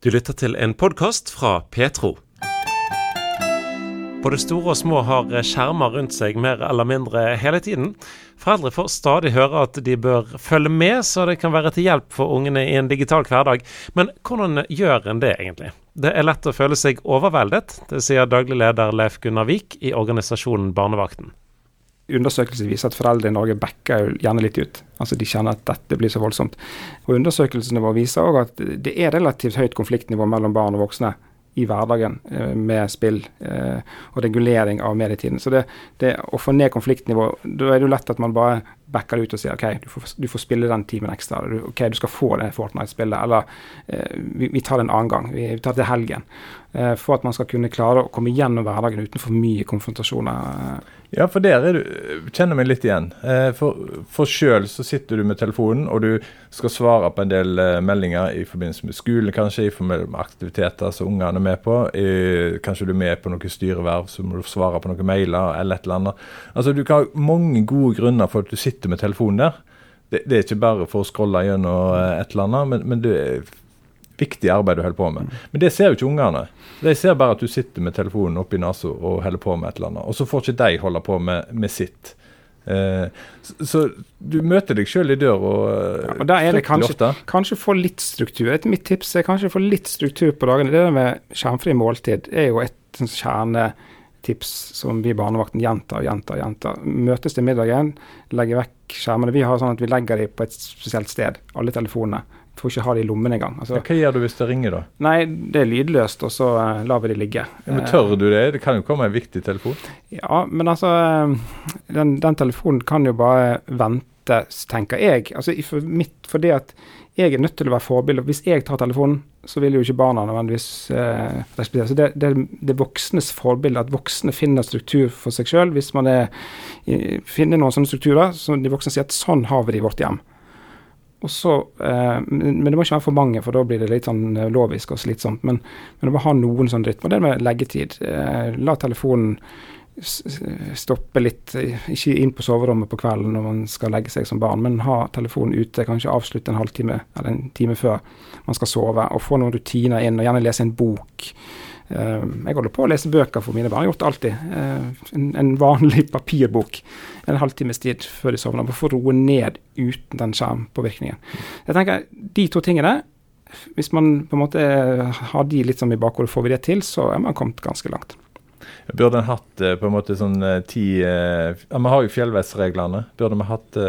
Du lytter til en podkast fra Petro. Både store og små har skjermer rundt seg mer eller mindre hele tiden. Foreldre får stadig høre at de bør følge med, så det kan være til hjelp for ungene i en digital hverdag. Men hvordan gjør en det egentlig? Det er lett å føle seg overveldet, det sier daglig leder Leif Gunnar Vik i organisasjonen Barnevakten undersøkelser viser at foreldre i Norge backer gjerne litt ut. Altså De kjenner at dette blir så voldsomt. Og Undersøkelsene våre viser òg at det er relativt høyt konfliktnivå mellom barn og voksne i hverdagen eh, med spill eh, og regulering av medietiden. Så det, det, å få ned konfliktnivå, da er det jo lett at man bare backer det ut og sier OK, du får, du får spille den timen ekstra. Eller, OK, du skal få det Fortnite-spillet. Eller eh, vi, vi, tar det en annen gang. Vi, vi tar det til helgen. Eh, for at man skal kunne klare å komme gjennom hverdagen uten for mye konfrontasjoner. Ja, for der er du, kjenner meg litt igjen. Eh, for, for sjøl så sitter du med telefonen, og du skal svare på en del eh, meldinger i forbindelse med skolen, kanskje, i forbindelse med aktiviteter som ungene er med på. Kanskje du er med på noe styreverv, så må du svare på noen mailer eller et eller annet. Altså, Du kan ha mange gode grunner for at du sitter med telefonen der. Det, det er ikke bare for å scrolle gjennom et eller annet, men, men det er viktig arbeid du holder på med. Men det ser jo ikke ungene. De ser bare at du sitter med telefonen oppi nesa og holder på med et eller annet. Og så får ikke de holde på med, med sitt. Eh, så, så, du møter deg sjøl i døra ja, og da er det kanskje, ofte. Kanskje få litt struktur. Et mitt tips er kanskje få litt struktur på dagene. Det der med skjermfri måltid er jo et kjernetips som vi i barnevakten gjentar og gjentar. gjentar. Møtes til middagen, legger vekk skjermene. Vi har sånn at vi legger dem på et spesielt sted, alle telefonene får ikke ha det i lommen engang. Altså, ja, hva gjør du hvis det ringer, da? Nei, det er lydløst, og så uh, lar vi det ligge. Ja, men Tør du det? Det kan jo komme en viktig telefon? Ja, men altså Den, den telefonen kan jo bare vente, tenker jeg. Altså for mitt, fordi at jeg er nødt til å være forbilde. Hvis jeg tar telefonen, så vil jo ikke barna nødvendigvis eh, respektere. Så det, det, det voksnes forbilde, at voksne finner struktur for seg sjøl. Hvis man er, finner noen sånne strukturer, så de voksne sier at sånn har vi det i vårt hjem. Og så, eh, men det må ikke være for mange, for da blir det litt sånn eh, lovisk og slitsomt. Men, men det må ha noen sånn dritt, Og det med leggetid. Eh, la telefonen stoppe litt. Ikke inn på soverommet på kvelden når man skal legge seg som barn, men ha telefonen ute. Kanskje avslutte en halvtime eller en time før man skal sove. Og få noen rutiner inn, og gjerne lese en bok. Uh, jeg holder på å lese bøker for mine barn. Jeg har gjort det alltid. Uh, en, vanlig papirbok en halvtimes tid før de sovner. For å roe ned uten den skjermpåvirkningen. Jeg tenker De to tingene, hvis man på en måte har de litt sånn i bakhodet, får vi det til, så er man kommet ganske langt. Burde en hatt på en måte sånn ti ja, Vi har jo fjellvettreglene. Burde vi hatt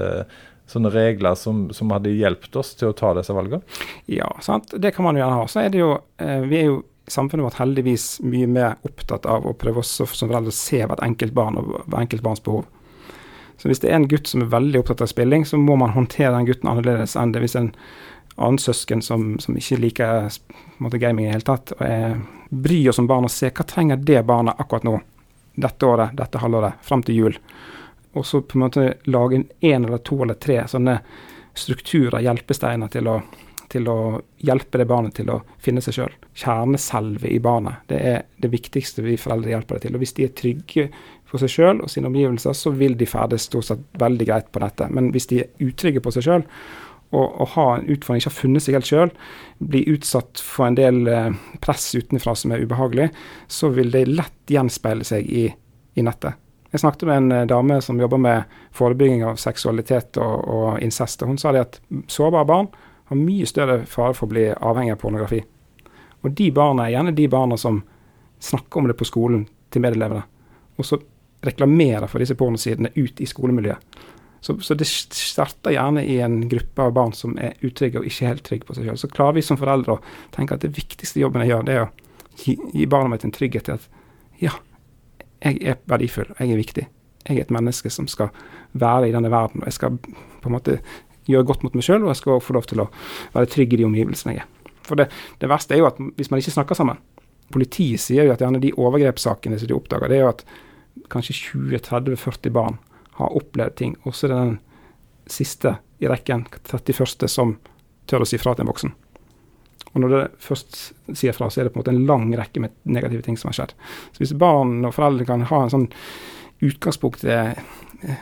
sånne regler som, som hadde hjulpet oss til å ta disse valgene? Ja, sant. det kan man jo gjerne ha. Så er det jo, Vi er jo samfunnet vårt heldigvis mye mer opptatt av å prøve oss som foreldre å se hvert enkelt barn og hvert enkelt barns behov. Så hvis det er en gutt som er veldig opptatt av spilling, så må man håndtere den gutten annerledes enn det hvis en annen søsken som, som ikke liker måte, gaming i det hele tatt, og jeg bryr oss om barn og ser hva trenger det barnet akkurat nå, dette året, dette halvåret, fram til jul. Og så på en måte lage en eller to eller tre sånne strukturer, hjelpesteiner, til å til å hjelpe det barnet til å finne seg sjøl. Kjerneselve i barnet. Det er det viktigste vi foreldre hjelper det til. Og Hvis de er trygge for seg sjøl og sine omgivelser, så vil de ferdes stort sett veldig greit på nettet. Men hvis de er utrygge på seg sjøl, og, å, ha en utfordring, ikke har funnet seg helt sjøl, blir utsatt for en del eh, press utenfra som er ubehagelig, så vil det lett gjenspeile seg i, i nettet. Jeg snakket med en eh, dame som jobber med forebygging av seksualitet og, og incest. og Hun sa det at sårbare barn har mye større fare for å bli avhengig av pornografi. Og de barna er gjerne de barna som snakker om det på skolen til medelevene, og så reklamerer for disse pornosidene ut i skolemiljøet. Så, så, det starter gjerne i en gruppe av barn som er utrygge og ikke helt trygge på seg selv. Så klarer vi som foreldre å tenke at det viktigste jobben jeg gjør, det er å gi, gi barna mitt en trygghet til at ja, jeg er verdifull, jeg er viktig. Jeg er et menneske som skal være i denne verden, og jeg skal på en måte gjøre godt mot meg sjøl, og jeg skal få lov til å være trygg i de omgivelsene jeg er. For det, det, verste er jo at hvis man ikke snakker sammen Politiet sier jo at gjerne de overgrepssakene som de oppdager, det er jo at kanskje 20-30-40 barn har opplevd ting. Og så er det den siste i rekken, 31., som tør å si fra til en voksen. Og når det først sier fra, så er det på en måte en lang rekke med negative ting som har skjedd. Så hvis barn og foreldre kan ha en sånn utgangspunkt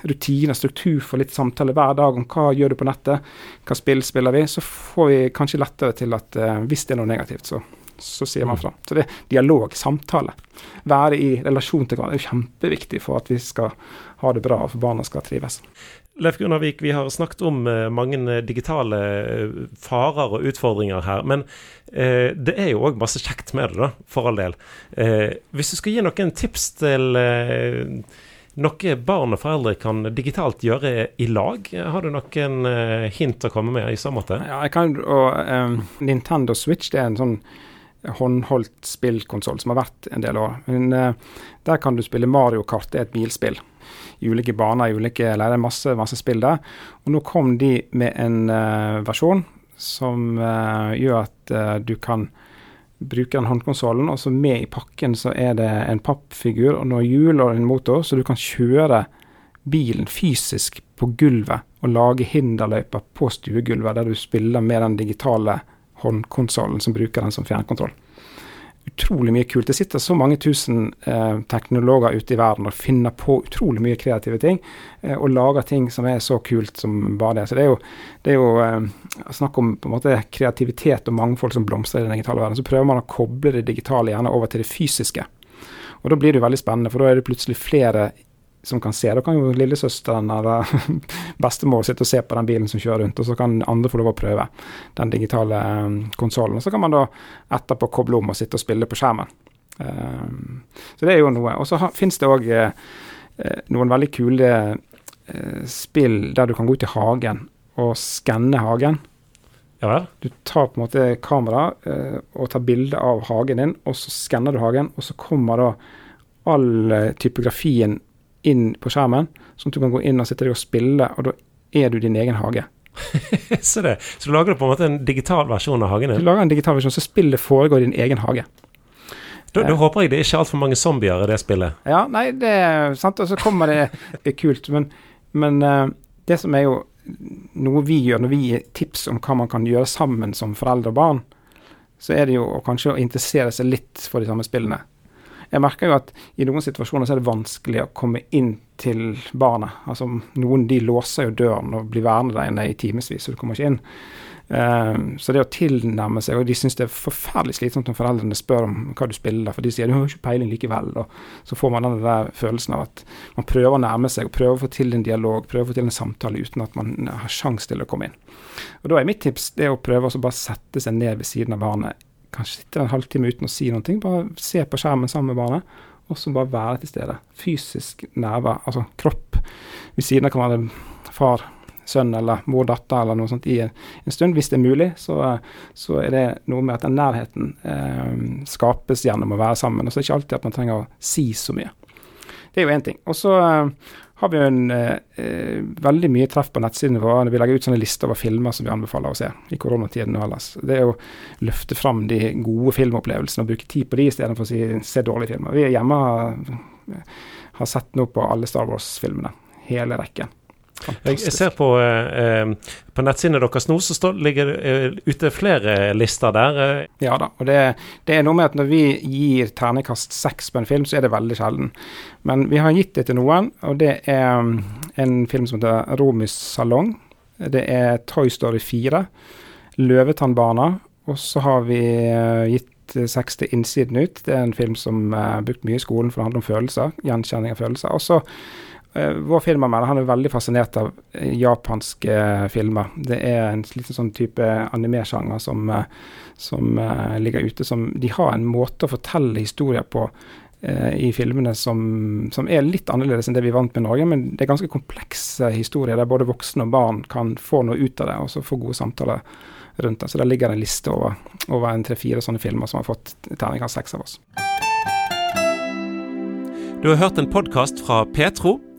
rutiner, struktur for litt samtale hver dag om hva gjør du på nettet, hva spill spiller vi, så får vi kanskje lettere til at uh, hvis det er noe negativt, så så sier man fra. Så det er dialog, samtale. Være i relasjon til hverandre er jo kjempeviktig for at vi skal ha det bra og for barna skal trives. Leif Gunnarvik, vi har snakket om uh, mange digitale uh, farer og utfordringer her. Men det er jo òg masse kjekt med det, da, for all del. hvis du skal gi noen tips til noe barn og foreldre kan digitalt gjøre i lag, har du noen hint å komme med i så måte? Ja, jeg kan, og, um, Nintendo Switch det er en sånn håndholdt spillkonsoll som har vært en del år. Men, der kan du spille Mario Kart, det er et bilspill I ulike baner, i ulike leirer. masse, masse spill der. Og nå kom de med en uh, versjon som uh, gjør at uh, du kan bruke den håndkonsollen, og så med i pakken så er det en pappfigur og noen hjul og en motor, så du kan kjøre bilen fysisk på gulvet og lage hinderløyper på stuegulvet, der du spiller med den digitale håndkonsollen som bruker den som fjernkontroll utrolig mye kult. Det sitter så mange tusen eh, teknologer ute i verden og finner på utrolig mye kreative ting. Eh, og lager ting som er så kult som bare det. Så det er jo, det er jo eh, snakk om på en måte kreativitet og mangfold som blomstrer i den digitale verden. Så prøver man å koble det digitale gjerne over til det fysiske. Og da blir det jo veldig spennende, for da er det plutselig flere som kan se. Da kan jo lillesøsteren eller bestemor sitte og se på den bilen som kjører rundt, og så kan andre få lov å prøve den digitale um, konsollen. Så kan man da etterpå koble om og sitte og spille på skjermen. Um, så det er jo noe. Og så finnes det òg uh, noen veldig kule uh, spill der du kan gå ut i hagen og skanne hagen. Ja? Du tar på en måte kamera og tar bilde av hagen din, og så skanner du hagen, og så kommer da all typografien inn på skjermen, sånn at du kan gå inn og sitte der og spille, og da er du din egen hage. så, det, så du lager på en måte en digital versjon av hagen din? Du lager en digital versjon, så spillet foregår i din egen hage. Da, da håper jeg det er ikke altfor mange zombier i det spillet. Ja, nei, det er sant, og så kommer det, kult. Men, men uh, det som er jo noe vi gjør når vi gir tips om hva man kan gjøre sammen som foreldre og barn, så er det jo kanskje å interessere seg litt for de samme spillene. Jeg merker jo at i noen situasjoner så er det vanskelig å komme inn til barnet. Altså Noen de låser jo døren og blir værende der inne i timevis, så du kommer ikke inn. Uh, så det å tilnærme seg Og de syns det er forferdelig slitsomt når foreldrene spør om hva du spiller, for de sier du har ikke peiling likevel. Og så får man den der følelsen av at man prøver å nærme seg og prøver å få til en dialog, prøver å få til en samtale uten at man har sjanse til å komme inn. Og Da er mitt tips det å prøve å bare sette seg ned ved siden av barnet kanskje sitte en halvtime uten å si noe. Bare se på skjermen sammen med barnet, og så bare være til stede. Fysisk nærvær, altså kropp. Ved siden av kan være far, sønn eller mor, datter eller noe sånt i en, en stund. Hvis det er mulig, så, så, er det noe med at den nærheten eh, skapes gjennom å være sammen. Og så er det ikke alltid at man trenger å si så mye. Det er jo én ting. Og så eh, har vi en eh, eh, veldig mye treff på nettsidene våre. Vi legger ut sånne lister over filmer som vi anbefaler å se i koronatiden og ellers. Det er å løfte fram de gode filmopplevelsene og bruke tid på de istedenfor å si, se dårlige filmer. Vi er hjemme har, har sett nå på alle Star Wars-filmene. Hele rekken. Jeg ser på, eh, på nettsidene deres nå, så står, ligger det eh, ute flere lister der. Eh. Ja da, og det, det, er noe med at når vi gir ternekast seks på en film, så er det veldig sjelden. Men vi har gitt det til noen, og det er mm, en film som heter Romis salong. Det er Toy Story 4, Løvetannbarna, og så har vi eh, gitt seks til Innsiden ut. Det er en film som er brukt mye i skolen, for det handler om følelser. Gjenkjenning av følelser. Og så vår filmanmelder han er veldig fascinert av uh, japanske uh, filmer. Det er en liten sånn type animesjanger som, som ligger ute. Som, de har en måte å fortelle historier på i filmene som, som, er litt annerledes enn det vi er vant med i Norge. Men det er ganske komplekse historier der både voksne og barn kan få noe ut av det, og så få gode samtaler rundt det. Så der ligger det en liste over, over en tre-fire sånne filmer som har fått terningkast seks av oss. Du har hørt en podkast fra Petro.